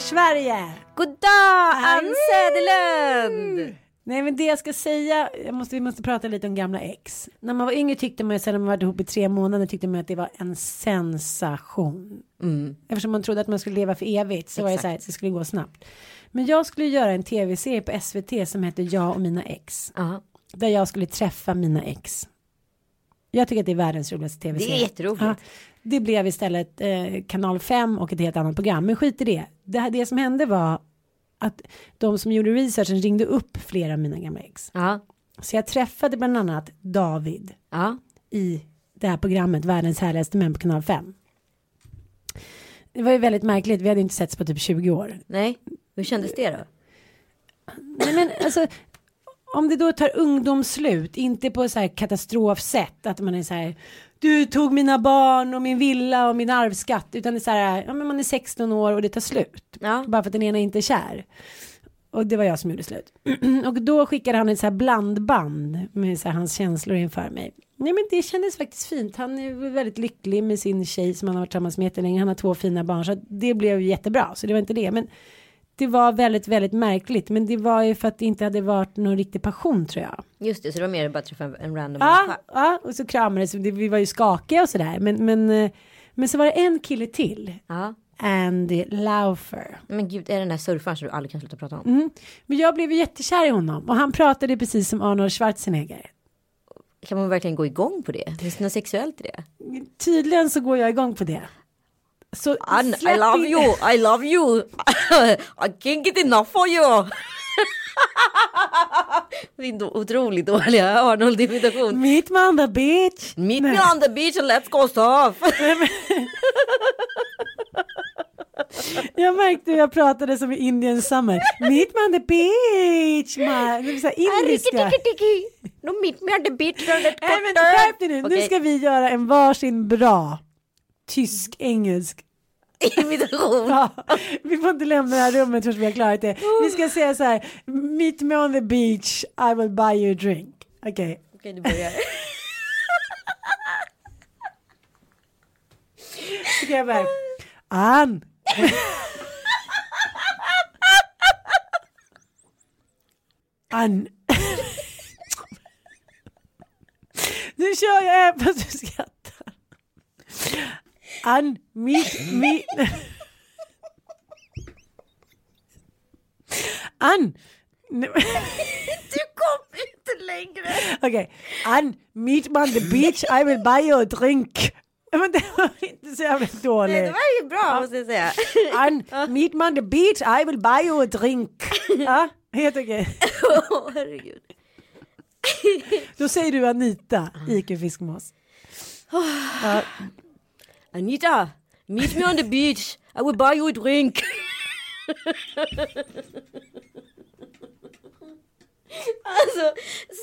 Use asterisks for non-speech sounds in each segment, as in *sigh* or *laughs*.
Sommarsverige! God dag Ann Söderlund! Nej men det jag ska säga, jag måste, vi måste prata lite om gamla ex. När man var yngre tyckte man ju sen när man varit ihop i tre månader tyckte man att det var en sensation. Eftersom man trodde att man skulle leva för evigt så var det så här, det skulle gå snabbt. Men jag skulle göra en tv-serie på SVT som heter Jag och mina ex. Ja, Där jag skulle träffa mina ex. Jag tycker att det är världens roligaste tv-serie. Det är jätteroligt. Ja, det blev istället eh, kanal 5 och ett helt annat program. Men skit i det. Det, här- det som hände var att de som gjorde researchen ringde upp flera av mina gamla ex. ja, Så jag träffade bland annat David ja. i det här programmet Världens härligaste män på kanal 5. Det var ju väldigt märkligt. Vi hade inte setts på typ 20 år. Nej, hur kändes det då? Nej, men alltså, om det då tar ungdomsslut, inte på så här katastrofsätt, att man är så här, du tog mina barn och min villa och min arvsskatt, utan det är så här, ja men man är 16 år och det tar slut. Ja. Bara för att den ena inte är kär. Och det var jag som gjorde slut. *clears throat* och då skickade han ett så här blandband med så här hans känslor inför mig. Nej men det kändes faktiskt fint. Han är väl väldigt lycklig med sin tjej som han har varit tillsammans med jättelänge. Han har två fina barn så det blev jättebra. Så det var inte det. Men det var väldigt, väldigt märkligt. Men det var ju för att det inte hade varit någon riktig passion tror jag. Just det, så det var mer bara att träffa en- random Ja, människa. ja och så kramades vi. Vi var ju skakiga och sådär. Men, men, eh, men så var det en kille till. Ja. Andy Laufer. Men gud, är det den där surfaren som du aldrig kan sluta prata om? Mm. Men jag blev jättekär i honom. Och han pratade precis som Arnold Schwarzenegger. Kan man verkligen gå igång på det? Finns det något sexuellt i det? Tydligen så går jag igång på det. Så Ann, I love in- you, I love you. *laughs* I can't get enough for you. *laughs* Din otroligt dåliga Arnold-imitation. Meet me on the beach. Meet Nej. me on the beach and let's go surf. *laughs* Jag märkte hur jag pratade som i Indian summer. Meet me on the beach. Man. Det så här indiska. No meet me on the beach Nej men skärp dig nu. Nu ska vi göra en varsin bra tysk-engelsk. *laughs* Imitation. Ja, vi får inte lämna det här rummet förrän vi har klarat det. Vi ska säga så här. Meet me on the beach. I will buy you a drink. Okej. Okej, du börjar. Okej, jag börjar. Ann. Ann. Nu kör jag även fast du skrattar. Ann, mitt, mitt. Ann. Nu- Du kom inte längre. Okej. Ann, meet me on the beach, I will buy you a drink. Men det var inte så jävla dåligt. Nej, det var ju bra måste jag säga. Ann, meet me on the beach, I will buy you a drink. Ja, helt okej. Åh, herregud. Då säger du Anita, IQ Fiskmås. Ja, Anita, meet me on the beach. I will buy you a drink. Alltså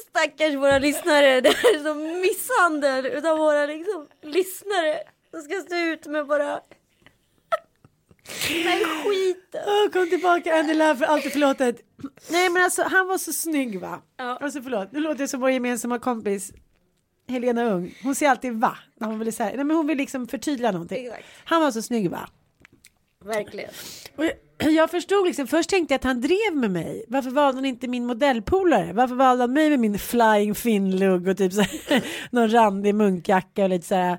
stackars våra lyssnare. Det här är som misshandel utav våra liksom, lyssnare. De ska stå ut med bara här skiten. Åh, kom tillbaka Andy Love för alltid förlåtet. Nej men alltså han var så snygg va? Ja. Alltså förlåt, nu låter jag som vår gemensamma kompis Helena Ung, hon säger alltid va. När hon vill, så här, nej, men hon vill liksom förtydliga någonting. Exakt. Han var så snygg va. Verkligen. Och jag, jag förstod liksom, först tänkte jag att han drev med mig. Varför valde han inte min modellpolare? Varför valde han mig med min flying fin-lugg och typ så här, *laughs* någon randig munkjacka och lite så här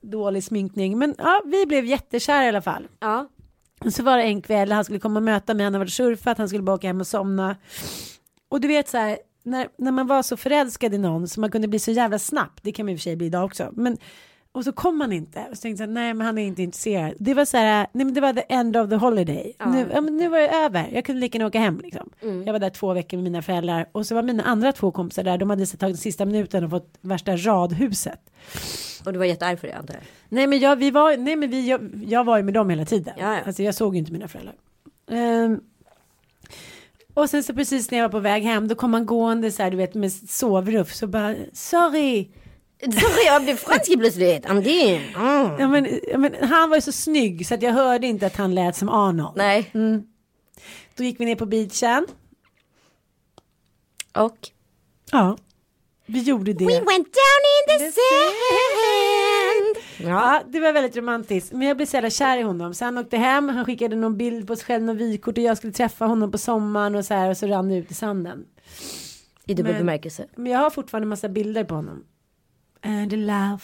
dålig sminkning. Men ja, vi blev jättekära i alla fall. Ja. Så var det en kväll, han skulle komma och möta mig, han hade varit surfat, han skulle bara åka hem och somna. Och du vet så här, när, när man var så förälskad i någon så man kunde bli så jävla snabbt, det kan man i och för sig bli idag också. Men, och så kom han inte. Och så tänkte jag, nej men han är inte intresserad. Det var så här, nej men det var the end of the holiday. Nu, ja, nu var det över, jag kunde lika gärna åka hem liksom. Jag var där två veckor med mina föräldrar och så var mina andra två kompisar där, de hade tagit sista minuten och fått värsta radhuset. Och du var jättearg för det antar jag. Nej men jag, vi var, nej men vi, jag, jag var ju med dem hela tiden. Ja, ja. Alltså jag såg ju inte mina föräldrar. Ehm, och sen så precis när jag var på väg hem då kom han gående så här du vet med sovruff så bara sorry. Sorry, jag blev fransk plötsligt. Andin. Mm. Ja, men, men, han var ju så snygg så att jag hörde inte att han lät som Arnold. Nej. Då gick vi ner på beachen. Och? Ja. Vi gjorde det. We went down in the The sand. Ja. Ja, det var väldigt romantiskt. Men jag blev så jävla kär i honom. Så han åkte hem, han skickade någon bild på sig själv, någon vykort och jag skulle träffa honom på sommaren och så här och så rann det ut i sanden. I dubbel Men- bemärkelse. Men jag har fortfarande massa bilder på honom. And the love.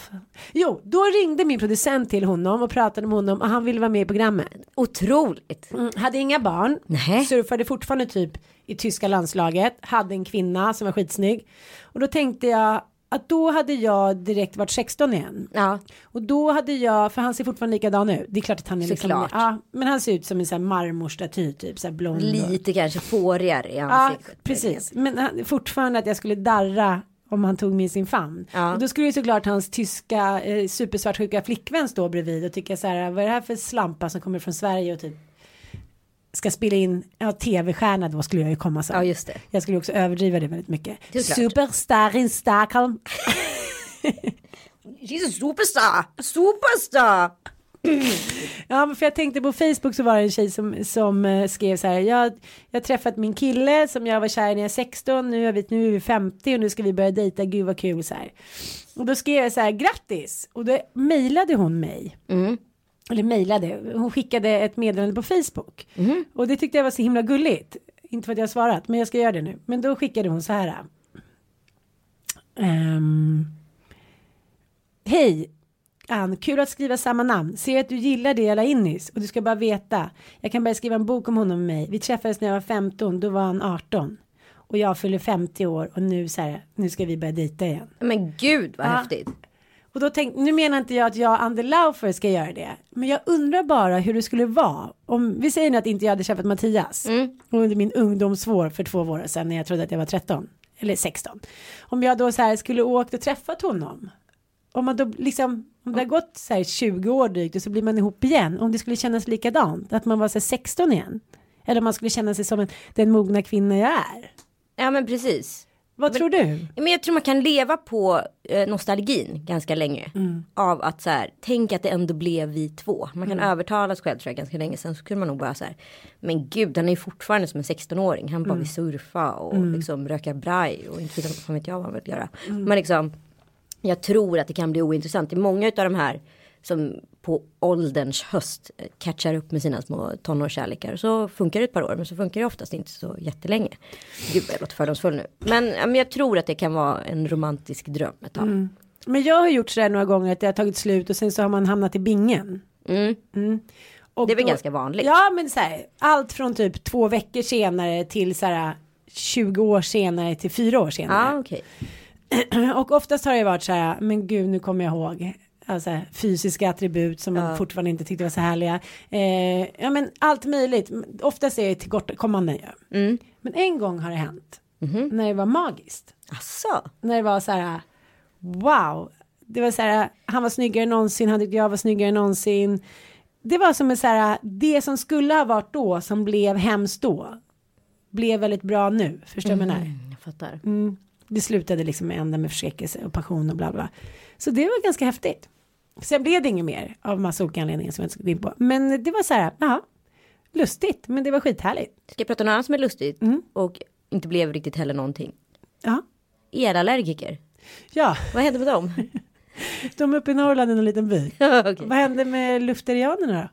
Jo, då ringde min producent till honom och pratade med honom och han ville vara med i programmet. Otroligt. Mm, hade inga barn, Nej. surfade fortfarande typ i tyska landslaget, hade en kvinna som var skitsnygg. Och då tänkte jag att då hade jag direkt varit 16 igen. Ja. Och då hade jag, för han ser fortfarande likadan ut. Det är klart att han är liksom, Såklart. ja, men han ser ut som en sån här marmorstaty typ, så här blond. och- Lite kanske fårigare i Ja, ansiktet. precis. Men han, fortfarande att jag skulle darra om han tog mig i sin famn. Ja. Och då skulle ju såklart hans tyska eh, supersvartsjuka flickvän stå bredvid och tycka så här, vad är det här för slampa som kommer från Sverige och typ ska spela in, ja tv-stjärna då skulle jag ju komma sen. Ja, just det. Jag skulle också överdriva det väldigt mycket. Det. Superstar in Stockholm. *laughs* She's a superstar. Superstar. Ja, för jag tänkte på Facebook så var det en tjej som, som eh, skrev så här. Jag jag har träffat min kille som jag var kär i när jag var 16. Nu är, vi, nu är vi 50 och nu ska vi börja dejta. Gud vad kul så här. Och då skrev jag så här grattis. Och då mejlade hon mig. Eller mejlade. Hon skickade ett meddelande på Facebook. Och det tyckte jag var så himla gulligt. Inte för att jag har svarat, men jag ska göra det nu. Men då skickade hon så här. Ehm, Hej Ann, kul att skriva samma namn. Ser att du gillar det jag la in nyss och du ska bara veta. Jag kan börja skriva en bok om honom med mig. Vi träffades när jag var 15, då var han 18. Och jag fyller 50 år och nu så här, nu ska vi börja dejta igen. Men gud vad Ja. häftigt. Och då tänkte, nu menar inte jag att jag Ander Laufer ska göra det. Men jag undrar bara hur det skulle vara. Om vi säger nu att inte jag hade träffat Mattias. Under min ungdomsvår för två år sedan när jag trodde att jag var 13. Eller 16. Om jag då så här skulle åkt och träffat honom. Om man då liksom, om det har gått så här 20 år drygt och så blir man ihop igen. Om det skulle kännas likadant. Att man var så här 16 igen. Eller om man skulle känna sig som en, den mogna kvinna jag är. Ja men precis. Vad tror du? Men jag tror man kan leva på eh, nostalgin ganska länge. Mm. Av att så här, tänk att det ändå blev vi två. Man Mm. kan övertala sig själv tror jag ganska länge. Sen så kunde man nog bara så här. Men gud han är ju fortfarande som en 16-åring. Han Mm. bara vill surfa och liksom röka braj. Och inte vet jag vad han vill göra. Mm. Men liksom. Jag tror att det kan bli ointressant. Är många av de här. Som på ålderns höst catchar upp med sina små tonårskärlekar. Så funkar det ett par år men så funkar det oftast inte så jättelänge. Gud jag låter fördomsfull nu. Men, men jag tror att det kan vara en romantisk dröm ett tag. Mm. Men jag har gjort så där några gånger att det har tagit slut och sen så har man hamnat i bingen. Mm. Och Det är väl då- ganska vanligt. Ja men så här, allt från typ två veckor senare till så här 20 år senare till fyra år Ja, senare. okej. *clears throat* Och oftast har det varit så här, men gud nu kommer jag ihåg. Alltså fysiska attribut som man fortfarande inte tyckte var så härliga. Eh, ja men allt möjligt. Oftast är det tillkortakommanden ju. Mm. Men en gång har det hänt. Mhm. När det var magiskt. Asså? När det var så här, wow. Det var så här, han var snyggare än någonsin, han tyckte jag var snyggare än någonsin. Det var som en så här, det som skulle ha varit då, som blev hemskt då, blev väldigt bra nu. Förstår du vad jag menar? Mm, jag fattar. Mm. Det slutade liksom ända med förskräckelse och passion och bla bla. Så det var ganska häftigt. Sen blev det inget mer av massa olika anledningar som jag inte gå in på. Men det var så här, ja, lustigt, men det var skithärligt. Ska jag prata om något annat som är lustigt? Mm. Och inte blev riktigt heller någonting. Ja, Elallergiker. Ja, Vad hände med dem? *laughs* de är uppe i Norrland i en liten by. *laughs* Okej. Vad hände med lufterianerna då?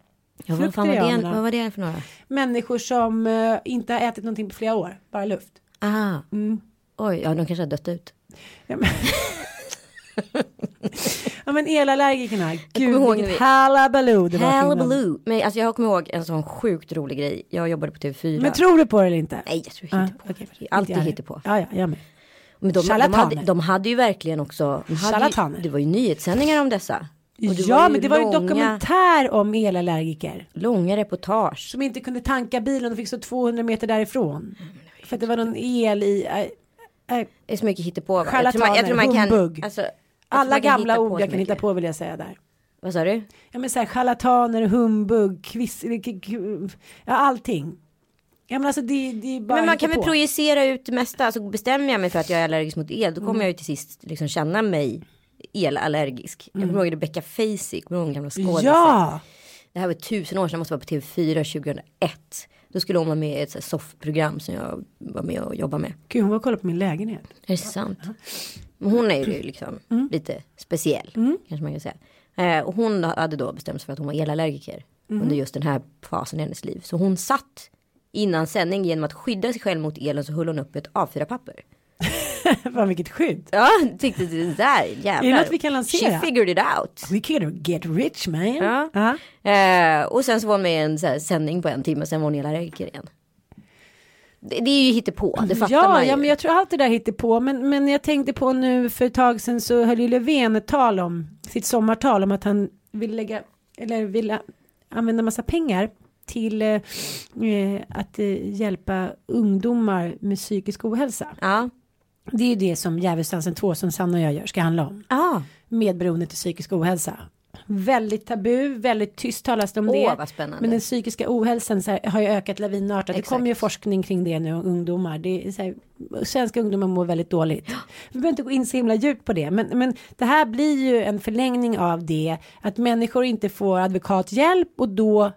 ja, vad, fan var det, vad var det för några? Människor som eh, inte har ätit någonting på flera år, bara luft. Ah. Mm. Oj, ja de kanske har dött ut. Ja *laughs* *laughs* ja, men elallergikerna, gud ihåg vilket vi- hallabaloo det var dem. Hullabaloo. Men alltså jag kommer ihåg en sån sjukt rolig grej. Jag jobbade på TV4. Men tror du på det eller inte? Nej, jag tror Ja, inte på. okej, det. Alltid jag. hittepå. Ja, ja, jag med. Men de, de, hade, de hade ju verkligen också. De ju, det var ju nyhetssändningar om dessa. Ja, var men det var ju dokumentär om elallergiker. Långa reportage. Som inte kunde tanka bilen och fick stå 200 meter därifrån. För att det var någon el i. Äh, äh, Det är så mycket hittepå. va? Charlataner, jag tror man kan. Alltså, jag tror alla gamla ord på jag så kan hitta på vill jag säga där. Vad sa du? Ja men såhär charlataner, humbug, kviss, k- ja allting. Ja men alltså det, det är bara Men man kan väl hittepå. projicera ut det mesta. Alltså bestämmer jag mig för att jag är allergisk mot el. Då kommer Mm. jag ju till sist liksom känna mig elallergisk. Jag kommer ihåg Rebecca Facey. Kommer du ihåg gamla skådisen? Mm. Ja! Det här var tusen år sedan, jag måste vara på TV4 2001. Då skulle hon vara med i ett så här soffprogram som jag var med och jobbade med. Gud hon var och kollade på min lägenhet. Är det sant? Men hon är ju liksom Mm. lite speciell. Kanske man kan säga. Eh, och hon hade då bestämt sig för att hon var elallergiker. Mm. Under just den här fasen i hennes liv. Så hon satt innan sändning genom att skydda sig själv mot elen så höll hon upp ett A4-papper. Fan *laughs* vilket skydd. Ja, tyckte det där jävlar. Är det något vi kan lansera? She figured it out. We can get rich man. Ja. Ja. Eh, och sen så var hon med i en så här, sändning på en timme, sen var hon elallergiker igen. Det, det är ju hittepå, det fattar Ja, man ju. ja, men jag tror allt det där hittar på. Men, men jag tänkte på nu för ett tag sedan så höll ju Löfven ett tal om sitt sommartal om att han vill lägga eller vill använda massa pengar till eh, att eh, hjälpa ungdomar med psykisk ohälsa. Ja. Det är ju det som Djävulsdansen 2 som Sanna och jag gör ska handla om. Ah. Medberoende till psykisk ohälsa. Väldigt tabu, väldigt tyst talas det om Åh, det. Men den psykiska ohälsan här, har ju ökat lavinartat. Det kommer ju forskning kring det nu, ungdomar. Det är så här, svenska ungdomar mår väldigt dåligt. Vi behöver inte gå in så himla djupt på det. Men, men det här blir ju en förlängning av det. Att människor inte får advokathjälp och då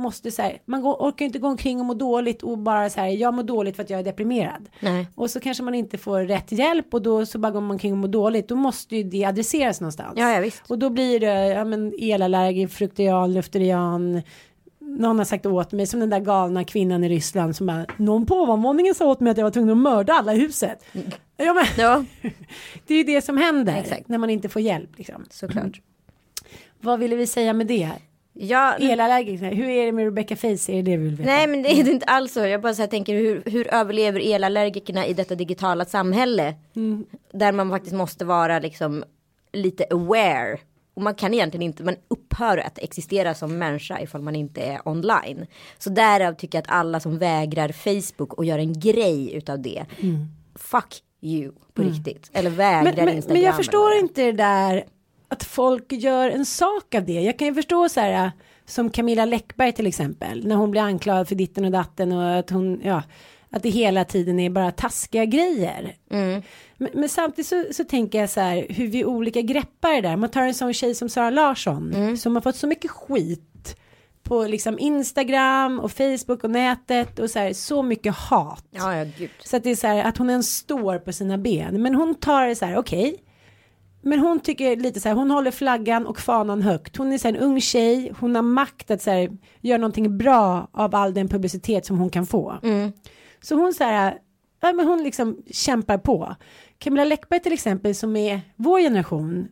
måste så här, man går, orkar inte gå omkring och må dåligt och bara så här, jag mår dåligt för att jag är deprimerad. Nej. Och så kanske man inte får rätt hjälp och då så bara går man omkring och mår dåligt. Då måste ju det adresseras någonstans. Ja, ja, visst. Och då blir det ja, men elallergi, frukterian, lufterian. Någon har sagt åt mig som den där galna kvinnan i Ryssland som bara någon på ovanvåningen sa åt mig att jag var tvungen att mörda alla i huset. Ja, men, Ja, *laughs* det är ju det som händer Exakt. när man inte får hjälp. Liksom. såklart. Vad ville vi säga med det? Ja, Elallergiker, hur är det med Rebecca Face? Är det det vi vill veta? nej men det är inte alls så. Jag bara så tänker hur, hur överlever elallergikerna i detta digitala samhälle? Mm. Där man faktiskt måste vara liksom lite aware. Och man kan egentligen inte, man upphör att existera som människa ifall man inte är online. Så därav tycker jag att alla som vägrar Facebook och gör en grej utav det. Fuck you på riktigt. Eller vägrar Mm. men, men, Instagram. men jag förstår det inte det där att folk gör en sak av det. Jag kan ju förstå så här äh, som Camilla Läckberg till exempel när hon blir anklagad för ditten och datten och att hon ja att det hela tiden är bara taskiga grejer. Mm. Men, men samtidigt så, så tänker jag så här hur vi olika greppar det där. Man tar en sån tjej som Sara Larsson Mm. som har fått så mycket skit på liksom Instagram och Facebook och nätet och så här så mycket hat. Ja, ja. Så att det är så här att hon ens står på sina ben. Men hon tar det så här, okej. Men hon tycker lite så här, hon håller flaggan och fanan högt. Hon är så här en ung tjej, hon har makt att så här, göra någonting bra av all den publicitet som hon kan få. Så hon så här, ja men hon liksom kämpar på. Camilla Läckberg till exempel som är vår generation,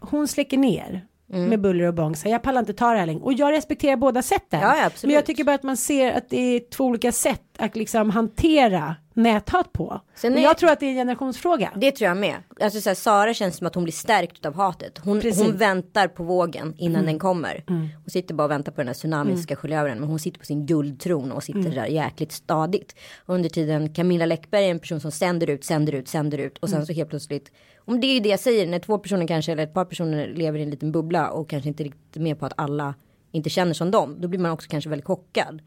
hon släcker ner. Med buller och bång, så jag pallar inte ta det här längre. Och jag respekterar båda sätten. Ja. Men jag tycker bara att man ser att det är två olika sätt att liksom hantera näthat på. Sen är- jag tror att det är en generationsfråga. Det tror jag med. Alltså så här, Sara känns som att hon blir stärkt av hatet. Hon. Mm. hon väntar på vågen innan den kommer. Hon sitter bara och väntar på den här tsunamin som ska skölja över den. Men hon sitter på sin guldtron och Mm. sitter där jäkligt stadigt. Och under tiden Camilla Läckberg är en person som sänder ut, sänder ut, sänder ut. Och sen Mm. så helt plötsligt. Om det är ju det jag säger när två personer kanske eller ett par personer lever i en liten bubbla och kanske inte riktigt med på att alla inte känner som dem. Då blir man också kanske väldigt chockad.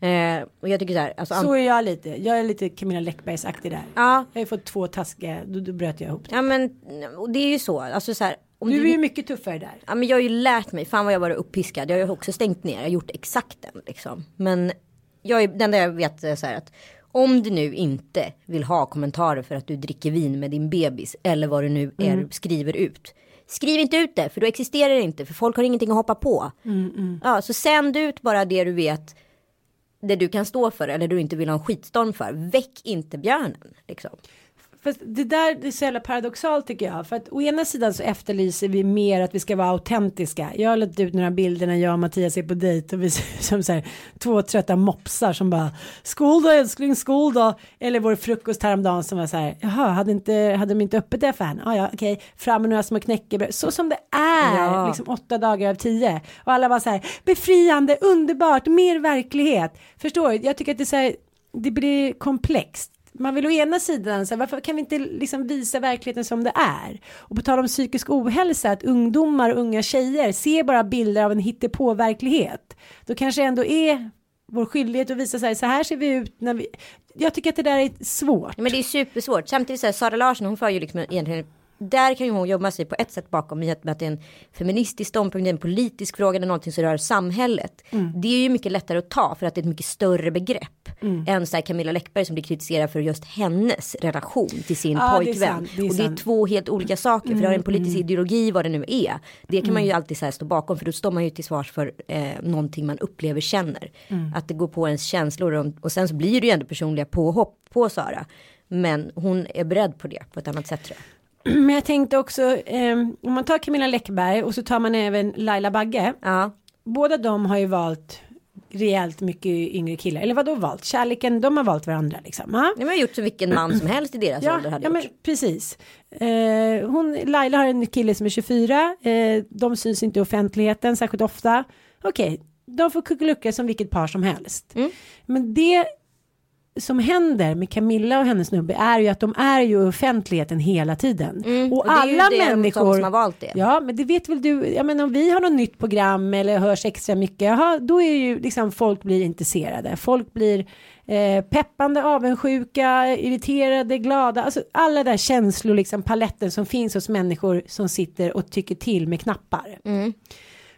Eh, och jag tycker så här. Alltså, Mm. Så är jag lite. Jag är lite Camilla Läckbergs-aktig där. ja, Jag har ju fått två taskiga, då, då bröt jag ihop. ja men och det är ju så. Alltså så här. Om Du är ju mycket tuffare där. Ja, men jag har ju lärt mig, fan vad jag varit uppiskad. Jag har ju också stängt ner, jag har gjort exakt den liksom. Men jag är, det enda jag vet är så här att Om du nu inte vill ha kommentarer för att du dricker vin med din bebis eller vad du nu är, Mm. skriver ut. Skriv inte ut det för då existerar det inte för folk har ingenting att hoppa på. Mm, Ja, så sänd ut bara det du vet. Det du kan stå för eller du inte vill ha en skitstorm för. Väck inte björnen. Liksom. Fast det där det är så jävla paradoxalt tycker jag. För att å ena sidan så efterlyser vi mer att vi ska vara autentiska. Jag har lagt ut några bilder när jag och Mattias är på dejt och vi ser som så här, två trötta mopsar som bara skål då älskling skål då. Eller vår frukost häromdagen som var så här jaha hade, inte, hade de inte öppet i affären? Ah, ja okej fram med några små knäckebröd. Så som det är Ja. liksom åtta dagar av tio. Och alla var så här befriande underbart mer verklighet. Förstår du? Jag tycker att det är så här det blir komplext man vill å ena sidan, så här, varför kan vi inte liksom visa verkligheten som det är? Och på tal om psykisk ohälsa, att ungdomar och unga tjejer ser bara bilder av en hittepå-verklighet. Då kanske ändå är vår skyldighet att visa så här, så här ser vi ut när vi... Jag tycker att det där är svårt. Ja, men det är supersvårt. Samtidigt så här, Sara Larsson hon för ju liksom egentligen där kan ju hon jobba sig på ett sätt bakom i att det är en feministisk ståndpunkt, det är en politisk fråga, det är någonting som rör samhället. Det är ju mycket lättare att ta för att det är ett mycket större begrepp än så här Camilla Läckberg som blir kritiserad för just hennes relation till sin det är pojkvän. sant, det och det är två helt olika saker, för det har en politisk ideologi vad det nu är. Det kan man ju alltid så stå bakom, för då står man ju till svars för eh, någonting man upplever, känner. Att det går på ens känslor och, och sen så blir det ju ändå personliga påhopp på Sara. Men hon är beredd på det på ett annat sätt tror jag. *clears throat* Men jag tänkte också, eh, om man tar Camilla Läckberg och så tar man även Laila Bagge. Ja, Båda de har ju valt rejält mycket yngre killar. Eller vad då valt? Kärleken, de har valt varandra liksom. Ja? det har gjort som vilken man som helst i deras Ja, ålder hade ja men gjort. precis. Eh, hon, Laila har en kille som är 24. Eh, de syns inte i offentligheten särskilt ofta. Okej, de får kuckelucka som vilket par som helst. Mm. Men det som händer med Camilla och hennes snubbe är ju att de är ju i offentligheten hela tiden. Mm, Och, och alla människor. som har valt det. Ja, men det vet väl du. Jag menar om vi har något nytt program eller hörs extra mycket. Jaha, då är ju liksom folk blir intresserade. Folk blir eh, peppande, avundsjuka, irriterade, glada. Alltså alla där känslor, liksom paletten som finns hos människor som sitter och tycker till med knappar. Mm.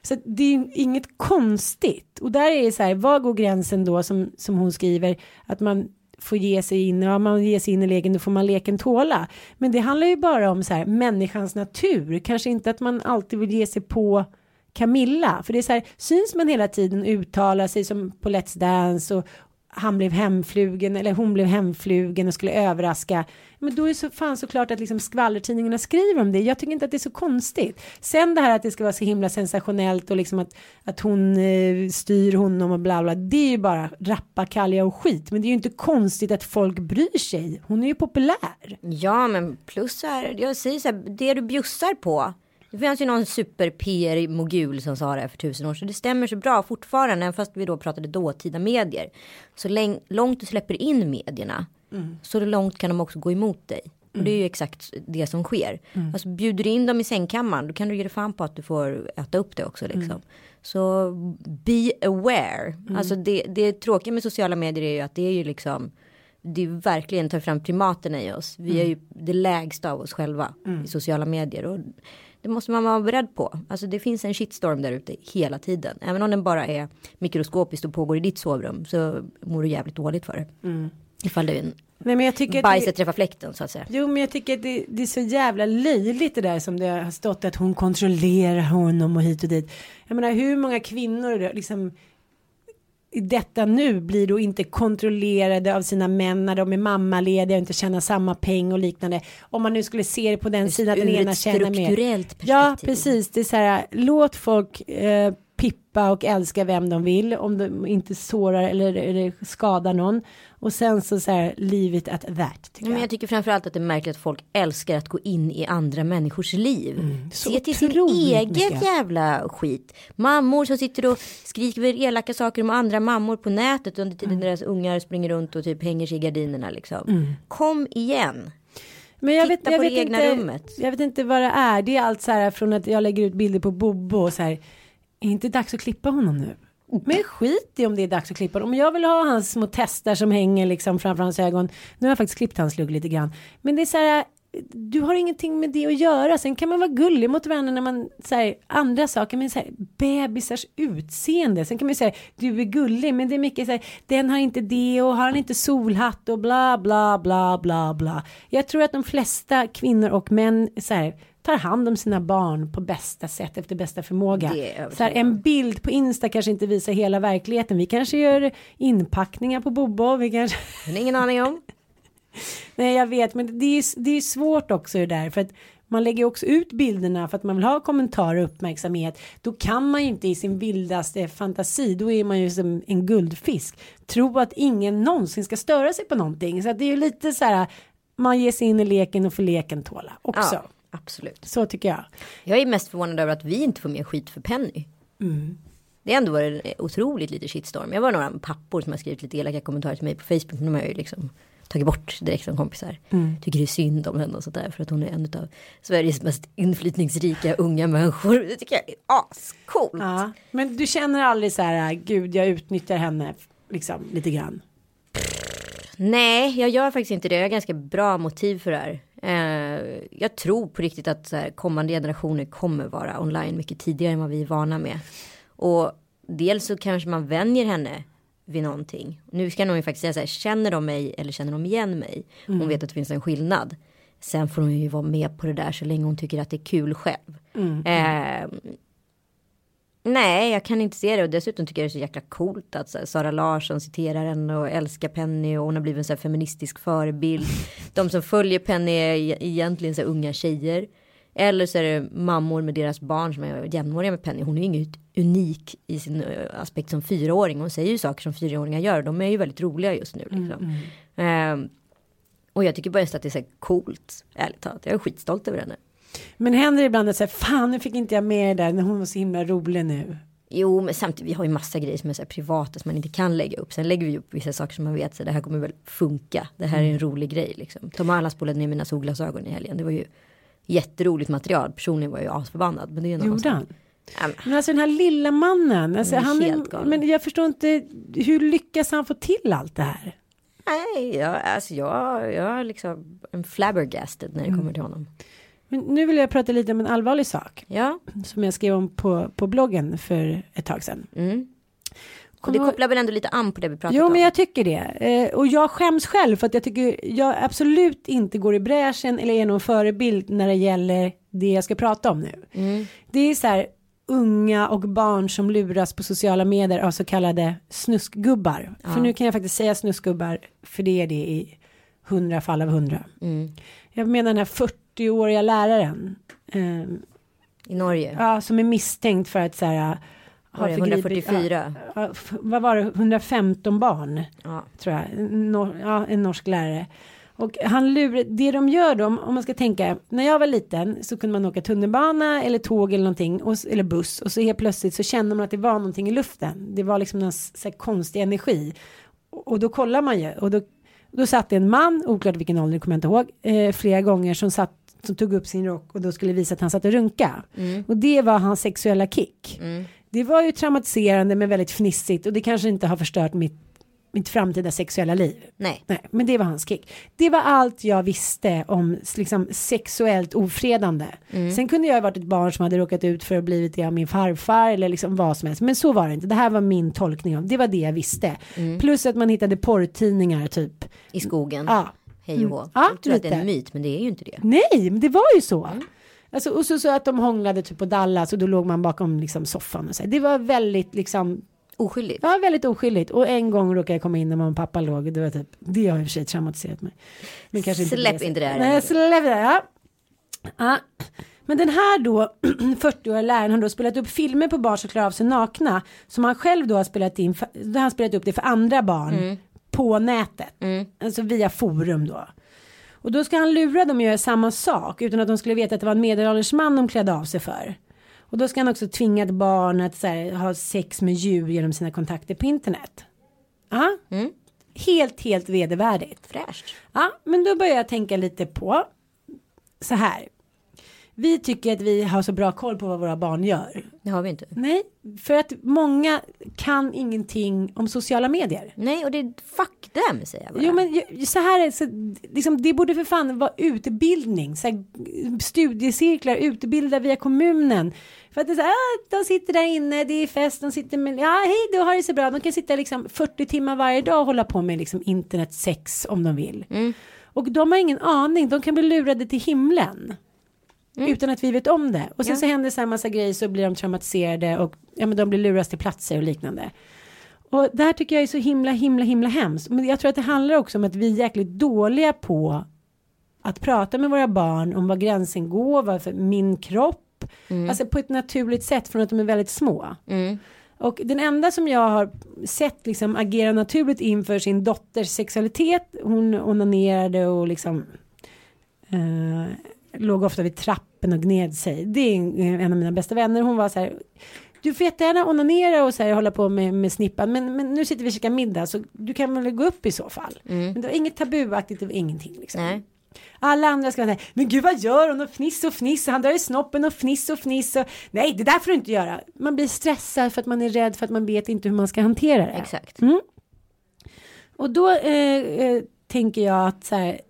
Så det är inget konstigt. Och där är det så här, var går gränsen då som, som hon skriver, att man får ge sig in, ja man ger sig in i leken, då får man leken tåla. Men det handlar ju bara om så här, människans natur, kanske inte att man alltid vill ge sig på Camilla, för det är så här, syns man hela tiden uttala sig som på Let's Dance och han blev hemflugen eller hon blev hemflugen och skulle överraska. Men då är det så fan såklart att liksom skvallertidningarna skriver om det. Jag tycker inte att det är så konstigt. Sen det här att det ska vara så himla sensationellt och liksom att, att hon eh, styr honom och bla bla. Det är ju bara rappakalja och skit. Men det är ju inte konstigt att folk bryr sig. Hon är ju populär. Ja men plus så här, jag säger så här, det du bjussar på. Det fanns ju någon super PR mogul som sa det här för tusen år sedan. Det stämmer så bra fortfarande, även fast vi då pratade dåtida medier. Så långt du släpper in medierna, så långt kan de också gå emot dig. Och det är ju exakt det som sker. Alltså bjuder du in dem i sängkammaren, då kan du ge dig fan på att du får äta upp det också liksom. Så be aware. Alltså det, det tråkiga med sociala medier är ju att det är ju liksom det är verkligen tar fram primaterna i oss. Vi är ju det lägsta av oss själva i sociala medier. Och det måste man vara beredd på. Alltså det finns en shitstorm där ute hela tiden. Även om den bara är mikroskopiskt och pågår i ditt sovrum så mår du jävligt dåligt för det. Ifall det är en Nej, men jag tycker bajset det, träffar fläkten så att säga. Jo, men jag tycker att det, det är så jävla löjligt det där som det har stått att hon kontrollerar honom och hit och dit. Jag menar hur många kvinnor liksom i detta nu blir då inte kontrollerade av sina män när de är mammalediga och inte tjänar samma peng och liknande. Om man nu skulle se det på den sidan att den ur ena tjänar mer. Ja, precis. Det är så här, låt folk eh, pippa och älska vem de vill om de inte sårar eller, eller skadar någon. Och sen så så här, leave it at that. Tycker Men jag. tycker framförallt att det är märkligt att folk älskar att gå in i andra människors liv. Mm, Se till sin egen mycket. jävla skit. Mammor som sitter och skriver elaka saker om andra mammor på nätet under tiden Mm. deras ungar springer runt och typ hänger sig i gardinerna liksom. Kom igen. Men jag Titta vet, jag på vet inte, rummet. Jag vet inte vad det är. Det är allt så här från att jag lägger ut bilder på Bobo och så här. Är inte dags att klippa honom nu? Oh. Men skit i om det är dags att klippa honom. Om jag vill ha hans små testar som hänger liksom framför hans ögon. Nu har jag faktiskt klippt hans lugg lite grann. Men det är så här. du har ingenting med det att göra. Sen kan man vara gullig mot varandra när man säger andra saker. Men så här, bebisars utseende. Sen kan man säga du är gullig. Men det är mycket så här, den har inte det och har han inte solhatt och bla bla bla bla bla. Jag tror att de flesta kvinnor och män så här, tar hand om sina barn på bästa sätt efter bästa förmåga. Så här, en bild på Insta kanske inte visar hela verkligheten. Vi kanske gör inpackningar på Bobo. Vi kanske Men ingen aning om. *laughs* Nej jag vet men det är, det är svårt också det där för att man lägger också ut bilderna för att man vill ha kommentarer och uppmärksamhet. Då kan man ju inte i sin vildaste fantasi, då är man ju som en guldfisk. Tro att ingen någonsin ska störa sig på någonting. Så att det är ju lite så här, man ger sig in i leken och får leken tåla också. Ja, absolut. Så tycker jag. Jag är mest förvånad över att vi inte får mer skit för Penny. Mm. Det har ändå varit otroligt lite shitstorm. Jag var några pappor som har skrivit lite elaka kommentarer till mig på Facebook. Men de har jag ju liksom tagit bort direkt som kompisar. Mm. Tycker det är synd om henne och sådär. För att hon är en av Sveriges mest inflytningsrika unga människor. Det tycker jag är ascoolt. Ja. Men du känner aldrig så här, gud jag utnyttjar henne liksom lite grann. Nej, jag gör faktiskt inte det. Jag har ganska bra motiv för det här. Eh, jag tror på riktigt att så här, kommande generationer kommer vara online mycket tidigare än vad vi är vana med. Och dels så kanske man vänjer henne vid någonting. Nu ska hon ju faktiskt säga så här, känner de mig eller känner de igen mig? Hon vet att det finns en skillnad. Sen får hon ju vara med på det där så länge hon tycker att det är kul själv. Eh, Nej, jag kan inte se det och dessutom tycker jag det är så jäkla coolt att här, Sara Larsson citerar henne och älskar Penny och hon har blivit en så här feministisk förebild. De som följer Penny är e- egentligen så här unga tjejer. Eller så är det mammor med deras barn som är jämnåriga med Penny. Hon är ju inget unik i sin aspekt som fyraåring. Hon säger ju saker som fyraåringar gör. De är ju väldigt roliga just nu. Liksom. Ehm, och jag tycker bara att det är så coolt. Ärligt talat. Jag är skitstolt över henne. Men händer det ibland att säga fan nu fick inte jag med det där när hon var så himla rolig nu. Jo, men samtidigt, vi har ju massa grejer som är så här privata som man inte kan lägga upp. Sen lägger vi upp vissa saker som man vet, så det här kommer väl funka. Det här är en rolig grej liksom. Tom Allan spolade ner mina solglasögon i helgen. Det var ju jätteroligt material. Personligen var jag ju asförbannad. Men det är en annan Gjorde han? Men, alltså den här lilla mannen. Alltså, är han är, men jag förstår inte. Hur lyckas han få till allt det här? nej, jag, alltså jag, jag är liksom en flabbergasted när det kommer till honom. Men nu vill jag prata lite om en allvarlig sak. Ja, Som jag skrev om på, på bloggen för ett tag sedan. mm. och det kopplar väl ändå lite an på det vi pratade Jo om. men jag tycker det. Eh, och jag skäms själv för att jag tycker jag absolut inte går i bräschen eller är någon förebild när det gäller det jag ska prata om nu. Mm. Det är så här unga och barn som luras på sociala medier av så kallade snuskgubbar. För nu kan jag faktiskt säga snuskgubbar för det är det i hundra fall av hundra. Mm. Jag menar den här 40-åriga läraren. Eh, I Norge. ja, som är misstänkt för att så här. Var det förgripit- 144? Ja, vad var det, 115 barn Ja. tror jag, nor- ja, en norsk lärare. Och han lurar, det de gör då, om man ska tänka, när jag var liten så kunde man åka tunnelbana eller tåg eller någonting, och, eller buss, och så helt plötsligt så kände man att det var någonting i luften. Det var liksom en så konstig energi. Och, och då kollar man ju, och då, då satt det en man, oklart vilken ålder, kommer jag inte ihåg, eh, flera gånger som satt som tog upp sin rock och då skulle visa att han satt och runka. Och det var hans sexuella kick. Det var ju traumatiserande men väldigt fnissigt och det kanske inte har förstört mitt, mitt framtida sexuella liv. Nej. Nej, men det var hans kick. Det var allt jag visste om liksom, sexuellt ofredande. Sen kunde jag ha varit ett barn som hade råkat ut för att blivit det av min farfar eller liksom vad som helst. Men så var det inte. Det här var min tolkning av det. var det jag visste. Plus att man hittade porrtidningar typ. I skogen. Ja. Hej och hå. Ja, Jag tror att det är en myt, men det är ju inte det. Nej, men det var ju så. Alltså, och så, så att de hånglade typ på Dallas och då låg man bakom liksom soffan och så. Det var väldigt liksom Oskyldigt. Ja, väldigt oskyldigt. Och en gång råkade jag komma in när mamma och pappa låg. Det, var typ, det har i och för sig traumatiserat mig. Men kanske inte Släpp inte det här. Nej, släpp det. Ja. Ja. Men den här då, *clears throat* 40-åriga läraren har då spelat upp filmer på barn som klarar av sig nakna. Som han själv då har spelat in, då har han spelat upp det för andra barn Mm. På nätet. Alltså via forum då. Och då ska han lura dem att göra samma sak utan att de skulle veta att det var en medelålders man de klädde av sig för. Och då ska han också tvinga ett barn att här, ha sex med djur genom sina kontakter på internet. Ja, helt, helt vedervärdigt. Fräscht. Ja, men då börjar jag tänka lite på så här. Vi tycker att vi har så bra koll på vad våra barn gör. Det har vi inte. Nej, för att många kan ingenting om sociala medier. Nej, och det är fuck them säger jag bara. Jo men så här är så, liksom, det borde för fan vara utbildning, så här, studiecirklar, utbilda via kommunen. För att det är så här, ah, de sitter där inne, det är fest, de sitter med, ja hej då har det så bra, de kan sitta liksom 40 timmar varje dag och hålla på med liksom internet sex om de vill. Och de har ingen aning, de kan bli lurade till himlen. Utan att vi vet om det. Och sen Ja. så händer här massa grejer så blir de traumatiserade och ja, men de blir luras till platser och liknande. Och det här tycker jag är så himla himla himla hemskt. Men jag tror att det handlar också om att vi är jäkligt dåliga på att prata med våra barn om var gränsen går, varför min kropp. Alltså på ett naturligt sätt från att de är väldigt små. Och den enda som jag har sett liksom agera naturligt inför sin dotters sexualitet, hon onanerade och liksom eh, låg ofta vid trappen och gned sig. Det är en, en av mina bästa vänner. Hon var så här. Du får jättegärna onanera och så här, hålla på med, med snippan. Men, men nu sitter vi och käkar middag så du kan väl gå upp i så fall. Men det var inget tabuaktigt, det var ingenting. Liksom. Nej. Alla andra ska säga, men gud vad gör hon och fniss och fniss och han drar i snoppen och fniss och fniss och nej det där får du inte göra. Man blir stressad för att man är rädd för att man vet inte hur man ska hantera det. Exakt. Och då eh, eh, tänker jag att så här,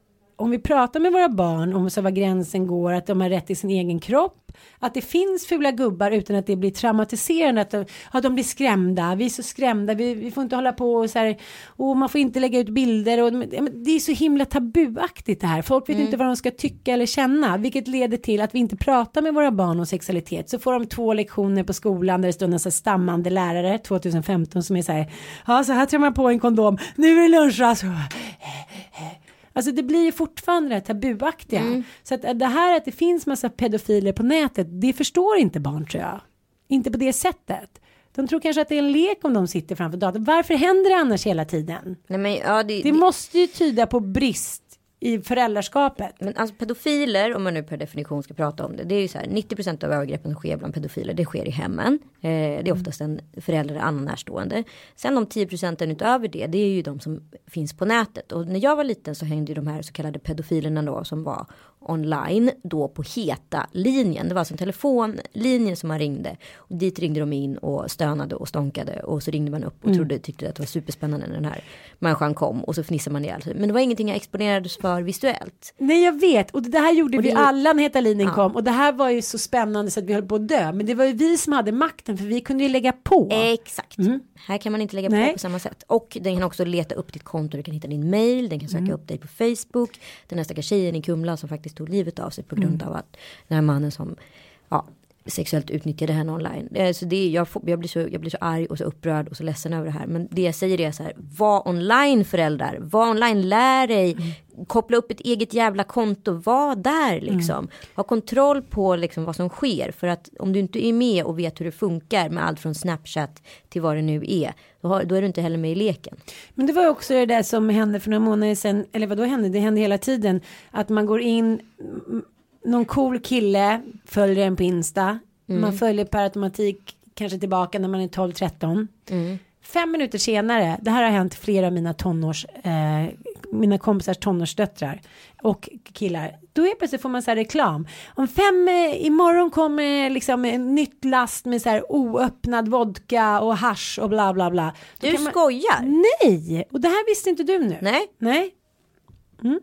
om vi pratar med våra barn om så var gränsen går, att de har rätt till sin egen kropp, att det finns fula gubbar utan att det blir traumatiserande, att de, att de blir skrämda, vi är så skrämda, vi, vi får inte hålla på och så här, och man får inte lägga ut bilder och det är så himla tabuaktigt det här, folk vet inte vad de ska tycka eller känna, vilket leder till att vi inte pratar med våra barn om sexualitet, så får de två lektioner på skolan där det står en stammande lärare 2015 som är så här, ja så här trär man på en kondom, nu är det lunchrast. Alltså det blir ju fortfarande det här tabuaktiga. Mm. Så att det här att det finns massa pedofiler på nätet, det förstår inte barn tror jag. Inte på det sättet. De tror kanske att det är en lek om de sitter framför datorn. Varför händer det annars hela tiden? Nej, men, ja, det, Det måste ju tyda på brist i föräldraskapet. Men alltså pedofiler, om man nu per definition ska prata om det, det är ju så här 90% av övergreppen som sker bland pedofiler, det sker i hemmen. Eh, det är oftast en förälder eller annan närstående. Sen de 10% utöver det, det är ju de som finns på nätet. Och när jag var liten så hängde ju de här så kallade pedofilerna då som var online då på heta linjen. Det var alltså en telefonlinje som man ringde. Och dit ringde de in och stönade och stånkade och så ringde man upp och trodde, tyckte att det var superspännande när den här människan kom och så fnissade man ihjäl sig. Men det var ingenting jag exponerades för visuellt. Nej jag vet och det här gjorde Och vi det- alla när Heta linjen Ja. kom och det här var ju så spännande så att vi höll på att dö. Men det var ju vi som hade makten för vi kunde ju lägga på. Exakt. Här kan man inte lägga Nej. på på samma sätt. Och den kan också leta upp ditt konto. Du kan hitta din mail. Den kan söka upp dig på Facebook. Den här stackars tjejen i Kumla som faktiskt tog livet av sig på grund av att den här mannen som ja, sexuellt utnyttjade henne online. Eh, Så det, jag, jag, blir så, jag blir så arg och så upprörd och så ledsen över det här. Men det jag säger är så här. Var online föräldrar. Var online. Lär dig. Koppla upp ett eget jävla konto. Var där liksom. Ha kontroll på liksom vad som sker. För att om du inte är med och vet hur det funkar med allt från Snapchat till vad det nu är. Då, har, då är du inte heller med i leken. Men det var också det där som hände för några månader sedan, eller vad då hände? Det hände hela tiden. Att man går in, mm, någon cool kille följer en på Insta. Man följer per automatik kanske tillbaka när man är 12-13. Fem minuter senare, det här har hänt flera av mina tonårs, eh, mina kompisars tonårsdöttrar och killar. Då är plötsligt får man så här reklam. Om fem, eh, imorgon kommer liksom en nytt last med så här oöppnad vodka och hasch och bla bla bla. Då Du man- skojar? Nej, och det här visste inte du nu. Nej. Nej. Mm.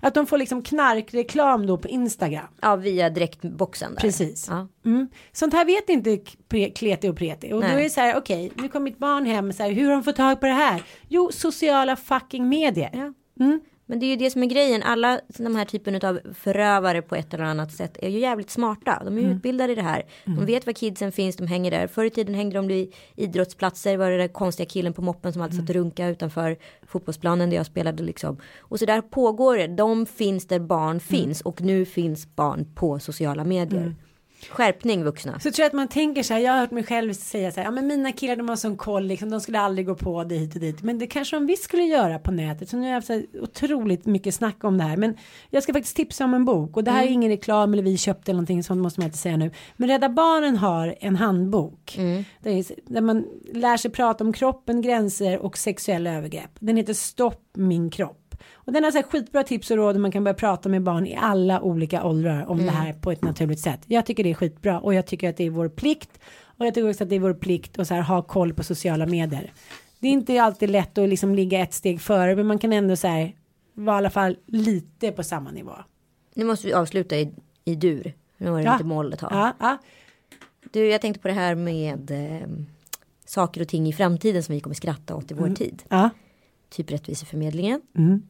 Att de får liksom knarkreklam då på Instagram. Ja, via direktboxen. Där. Precis. Ja. Mm. Sånt här vet inte Kleti och Preti. Och då Nej. är det så här, okej, nu kom mitt barn hem, så här, hur har de fått tag på det här? Jo, sociala fucking medier. Ja. Mm. Men det är ju det som är grejen. Alla de här typen av förövare på ett eller annat sätt är ju jävligt smarta. De är ju utbildade i det här. De vet var kidsen finns, de hänger där. Förr i tiden hängde de vid idrottsplatser. Var det den konstiga killen på moppen som alltid satt och runka utanför fotbollsplanen där jag spelade liksom. Och så där pågår det. De finns där barn finns och nu finns barn på sociala medier. Skärpning vuxna. Så tror jag att man tänker så här, jag har hört mig själv säga så här, ja men mina killar de har sån koll liksom, de skulle aldrig gå på det hit och dit. Men det kanske de visst skulle göra på nätet. Så nu har jag haft så otroligt mycket snack om det här. Men jag ska faktiskt tipsa om en bok och det här är ingen reklam eller vi köpte eller någonting sånt måste man inte säga nu. Men Rädda Barnen har en handbok. Där, är, där man lär sig prata om kroppen, gränser och sexuella övergrepp. Den heter Stopp min kropp. Och den har så här skitbra tips och råd och man kan börja prata med barn i alla olika åldrar om det här på ett naturligt sätt. Jag tycker det är skitbra och jag tycker att det är vår plikt och jag tycker också att det är vår plikt att så här ha koll på sociala medier. Det är inte alltid lätt att liksom ligga ett steg före men man kan ändå så här vara i alla fall lite på samma nivå. Nu måste vi avsluta i, i dur. Nu var det Ja. inte mål ett tag. Ja, ja. Du, jag tänkte på det här med eh, saker och ting i framtiden som vi kommer skratta åt i vår tid. ja. Typ Rättviseförmedlingen. Mm.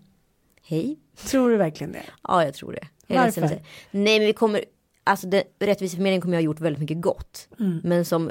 Hej. Tror du verkligen det? *laughs* Ja, jag tror det. Jag Varför? säga. Nej, men vi kommer, alltså det, Rättviseförmedlingen kommer jag ha gjort väldigt mycket gott. Mm. Men som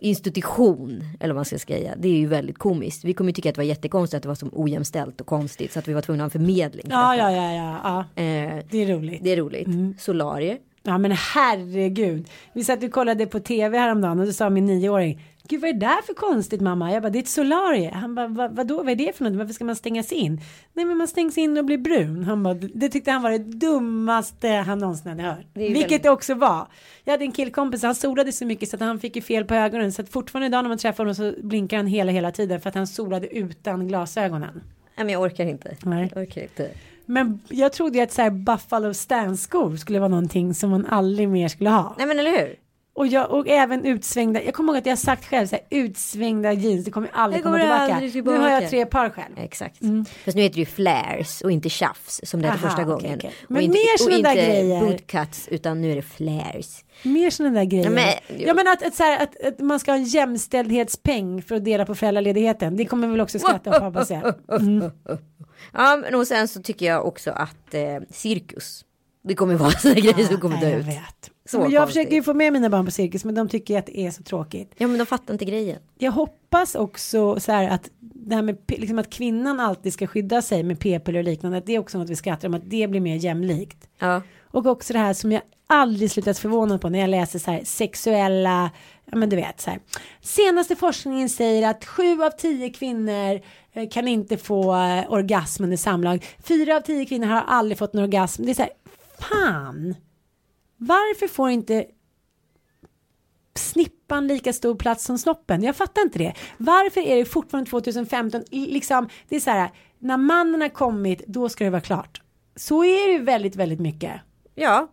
institution, eller vad man ska säga, det är ju väldigt komiskt. Vi kommer ju tycka att det var jättekonstigt att det var så ojämställt och konstigt så att vi var tvungna att ha en förmedling. för Ja, ja, ja, ja, ja. Eh, Det är roligt. det är roligt. Mm. Solarier. Ja men herregud. Vi satt och kollade på tv häromdagen och då sa min nioåring. Gud vad är det där för konstigt mamma? Jag bara det är ett solarie. Han bara Va, vadå vad är det för något? Varför ska man stängas in? Nej men man stängs in och blir brun. Han bara det tyckte han var det dummaste han någonsin hade hört. Det Vilket väldigt- det också var. Jag hade en killkompis han solade så mycket så att han fick ju fel på ögonen. Så att fortfarande idag när man träffar honom så blinkar han hela hela tiden för att han solade utan glasögonen. Nej, men jag orkar inte. Nej. Jag orkar inte. Men jag trodde ju att så här Buffalo Stance-skor skulle vara någonting som man aldrig mer skulle ha. Nej, men eller hur? Och, jag, och även utsvängda, jag kommer ihåg att jag sagt själv så här, utsvängda jeans, det kommer aldrig Det komma kommer tillbaka. aldrig Nu har jag tillbaka. tre par själv. Exakt. Fast nu heter det ju flares och inte tjafs som det hette första okej, gången. Och Men inte, mer och såna där inte grejer. bootcuts utan nu är det flares. Mer sådana där grejer. Ja, men- ja men att, att, så här, att, att man ska ha en jämställdhetspeng för att dela på föräldraledigheten. Det kommer väl också skratta åt hoppas jag. Mm. *laughs* Ja, men och sen så tycker jag också att eh, cirkus. Det kommer vara sådana grejer som kommer dö ut. vet. Så men jag konstigt. försöker ju få med mina barn på cirkus men de tycker att det är så tråkigt. Ja, men de fattar inte grejen. Jag hoppas också så här att det här med liksom att kvinnan alltid ska skydda sig med p-piller och liknande. Att det är också något vi skrattar om att det blir mer jämlikt. Ja, Och också det här som jag aldrig slutat förvånad på när jag läser så här sexuella, ja men du vet så här. Senaste forskningen säger att sju av tio kvinnor eh, kan inte få eh, orgasm under samlag. Fyra av tio kvinnor har aldrig fått en orgasm. Det är så här, fan. Varför får inte snippan lika stor plats som snoppen? Jag fattar inte det. Varför är det fortfarande 2015, liksom, det är så här, när mannen har kommit, då ska det vara klart. Så är det ju väldigt, väldigt mycket. ja,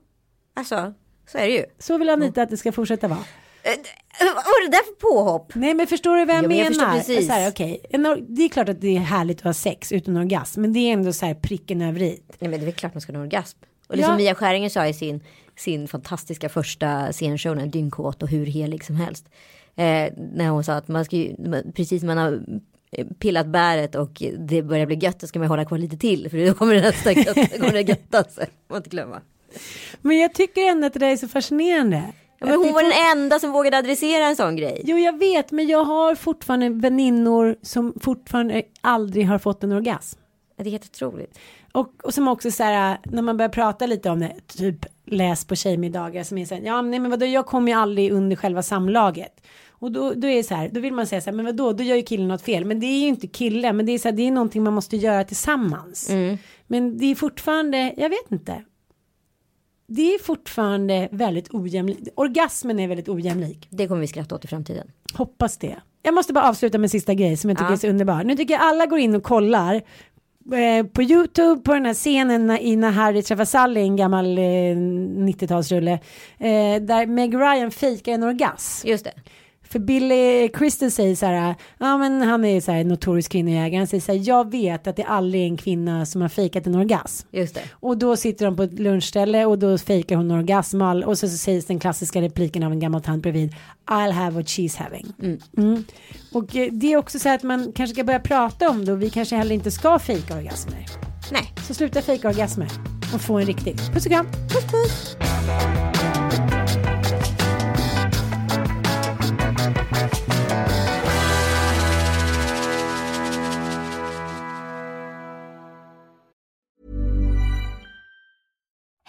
alltså så är det ju. Så vill Anita att det ska fortsätta vara. Eh, Vad var det där för påhopp? Nej men förstår du vad jag jag menar? precis. Så här, or- Det är klart att det är härligt att ha sex utan orgasm. Men det är ändå så här pricken över i. Ja, men det är väl klart man ska ha en orgasm. Och det som Ja. Mia Skäringer sa i sin, sin fantastiska första scenshow, den dyngkåt och hur helig som helst. Eh, när hon sa att man ska ju, man- precis som man har eh, pillat bäret och det börjar bli gött, så ska man hålla kvar lite till. För då kommer det nästa gött, då kommer det götta sig. *laughs* Får inte glömma. Men jag tycker ändå att det där är så fascinerande. Ja, men hon var den enda som vågade adressera en sån grej. Jo jag vet men jag har fortfarande väninnor som fortfarande aldrig har fått en orgasm. Det är helt otroligt. Och, och som också så här när man börjar prata lite om det, typ läs på tjejmiddagar som är så här, ja nej men vadå jag kommer ju aldrig under själva samlaget. Och då, då är det så här, då vill man säga så här, men vadå, då gör ju killen något fel. Men det är ju inte killen, men det är så här, det är någonting man måste göra tillsammans. Men det är fortfarande, jag vet inte. Det är fortfarande väldigt ojämlikt. Orgasmen är väldigt ojämlik. Det kommer vi skratta åt i framtiden. Hoppas det. Jag måste bara avsluta med en sista grej som jag tycker Ja. är så underbar. Nu tycker jag alla går in och kollar eh, på YouTube på den här scenen i när Harry träffar Sally, en gammal eh, 90-talsrulle. Eh, där Meg Ryan fejkar en orgasm. Just det. För Billy Crystal säger så här, ja men han är så här notorisk kvinnojägare, han säger så här, jag vet att det aldrig är en kvinna som har fejkat en orgasm. Just det. Och då sitter de på ett lunchställe och då fejkar hon orgasm och så, så sägs den klassiska repliken av en gammal tant bredvid I'll have what she's having. Mm. Och eh, det är också så här att man kanske ska börja prata om det och vi kanske heller inte ska fejka orgasmer. Nej. Så sluta fejka orgasmer och få en riktig. Puss och kram. Puss puss.